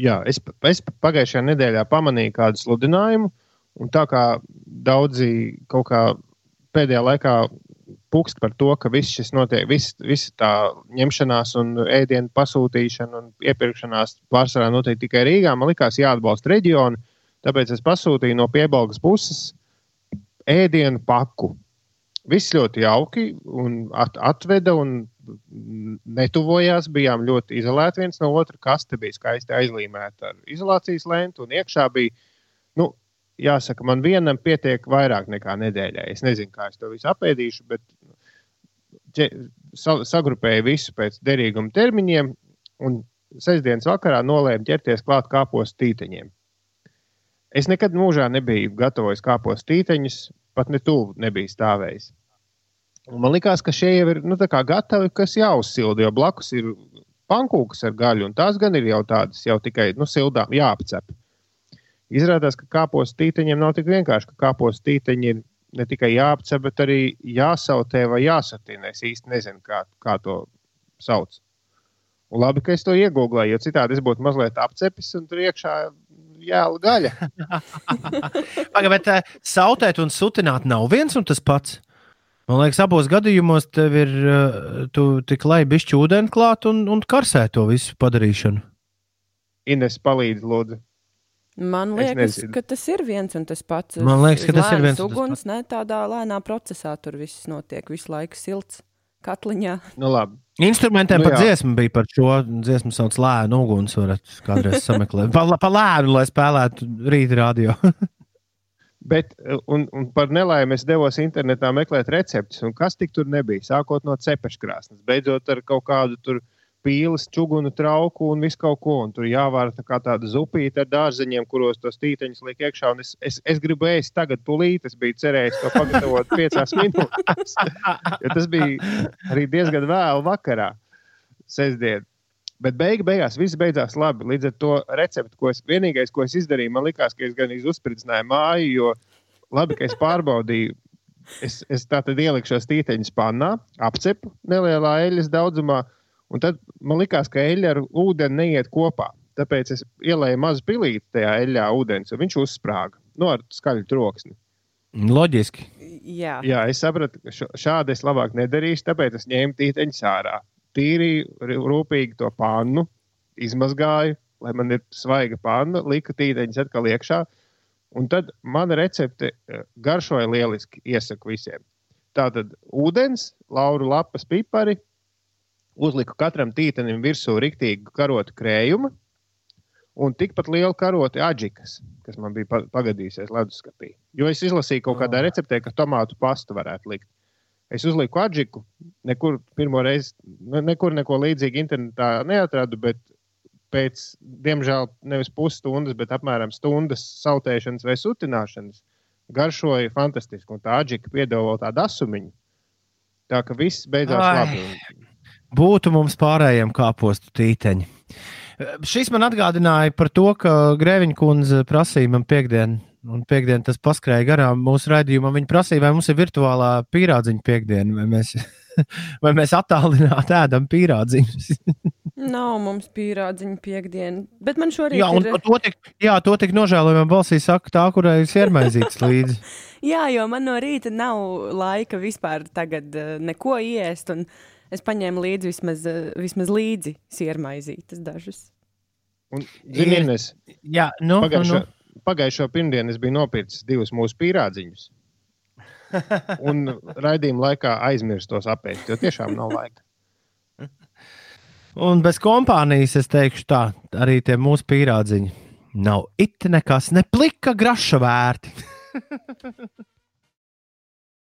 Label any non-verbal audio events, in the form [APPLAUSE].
Jā, es, es pagājušajā nedēļā pamanīju kādu sludinājumu, un tā kā daudzi kaut kā pēdējā laikā pukst par to, ka viss šis notiek, viss vis tā ņemšanās un ēdienu pasūtīšana un iepirkšanās pārsvarā notiek tikai Rīgā. Man likās jāatbalsta reģioni, tāpēc es pasūtīju no piebalgas puses ēdienu paku. Viss ļoti jauki un at, atveda un netuvojās, bijām ļoti izolēti viens no otra. Kaste bija skaisti aizlīmēta ar izolācijas lentu, un iekšā bija, nu, jāsaka, man vienam pietiek vairāk nekā nedēļai. Es nezinu, kā es to visu apēdīšu, bet sagrupēju visu pēc derīguma termiņiem, un sestdienas vakarā nolēmu ķerties klāt kāpos tīteņiem. Es nekad mūžā nebiju gatavojis kāpos tīteņus, pat ne tuvu nebiju stāvējis. Un man liekas, ka šie jau ir nu, gatavi, kas jāuzsilda, jo blakus ir pankūkas ar gaļu, un tās gan ir jau tādas, jau tikai nu, sildām, jāapcep. Izrādās, ka kāpos tīteņiem nav tik vienkārši, ka kāpos tīteņi ir ne tikai jāapcep, bet arī jāsautē vai jāsatina. Es īsti nezinu, kā, kā to sauc. Un labi, ka es to iegūlēju, jo citādi es būtu mazliet apcepis un tur iekšā jēla gaļa. [LAUGHS] [LAUGHS] Pagaidiet, bet uh, sautēt un sutināt nav viens un tas pats. Man liekas, abos gadījumos tev ir tu tik lai bišķi ūdeni klāt un, un karsē to visu padarīšanu. Ines palīdz, lūdzu. Man liekas, ka tas ir viens un tas pats. Man liekas, ka tas ir viens un uguns, tas pats. Ne, tādā lēnā procesā tur viss notiek, visu laiku silts katliņā. Nu, labi. Instrumentiem nu, pat dziesma bija par šo dziesmu, sauc lēnu uguns. Varat kādreiz sameklēt. Pa, pa lēnu, lai spēlētu rīta radio. [LAUGHS] Bet, un, un par nelaimi es devos internetā meklēt receptes, un kas tik tur nebija. Sākot no cepeškrāsnes, beidzot ar kaut kādu tur pīles, čugunu trauku un visu kaut ko. Un tur jāvāra tā kā tāda zupīta ar dārzeņiem, kuros tos tīteņus liek iekšā. Es, es, es gribu ēst tagad, tūlīt. Es biju cerējis to pagatavot [LAUGHS] piecās minūtēs. tas bija arī diezgan vēlu vakarā, sestdien. Bet beig, beigās viss beidzās labi. Līdz ar to recepti, ko es vienīgais, ko es izdarīju, man likās, ka es gan izspridzināju māju, jo labi, ka es pārbaudīju. Es, es tā tad ieliku šos tīteņus pannā, apcepu nelielā eļļas daudzumā, un tad man likās, ka eļļa ar ūdeni neiet kopā. Tāpēc es ielēju mazu pilīti tajā eļļā ūdens, un viņš uzsprāga nu, ar skaļu troksni. Loģiski. Jā. Jā, es sapratu, ka šādi es labāk nedarīšu, tāpēc es ņēmu tīteņus ārā tīrīju rūpīgi to pannu, izmazgāju, lai man ir svaiga panna, liku tīteņus atkal iekšā. Un tad mana recepte eh, garšoja lieliski. Iesaku visiem. Tātad ūdens, lauru lapas pipari, uzliku katram tītenim virsū rīktīgu karotu krējumu un tikpat lielu karoti aģikas, kas man bija pagadījusies leduskapī. Jo es izlasīju kaut kādā receptē, ka tomātu pastu varētu likt. Es uzliku adžiku, nekur pirmo reizi, nekur neko līdzīgu internetā neatradu, bet pēc, diemžēl, nevis pusstundas, bet apmēram stundas sautēšanas vai sutināšanas garšoja fantastiski. Un tā adžika piedāvā tādu asumiņu. Tā ka viss beidzās Ai, labi. Būtu mums pārējiem kāpostu tīteņi. Šis man atgādināja par to, ka Grēviņa kundze prasīja man piekdienu Un piekdienā tas paskrēja garām mūsu raidījumam. Viņa prasīja, vai mums ir virtuālā pīrādziņa piekdiena, vai mēs, [LAUGHS] vai mēs attālināti ēdam pīrādziņus. [LAUGHS] Nav mums pīrādziņa piekdiena, bet man šorīt jā, ir. To tik, jā, to tik nožēlojamā balsī saka tā, kurai ir siermaizīts līdzi. [LAUGHS] jā, jo man no rīta nav laika vispār tagad uh, neko iest, un es paņēmu līdzi vismaz, uh, vismaz līdzi siermaizītas dažas. Un, zinies, jā, nu, pagājušā, nu pagājušo pirmdienu es biju nopircis divus mūsu pīrādziņus. [LAUGHS] Un raidījuma laikā aizmirsu tos apēst, jo tiešām nav laika. Un bez kompānijas es teikšu, tā arī tie mūsu pīrādziņi nav it nekas, ne plika graša vērti. [LAUGHS]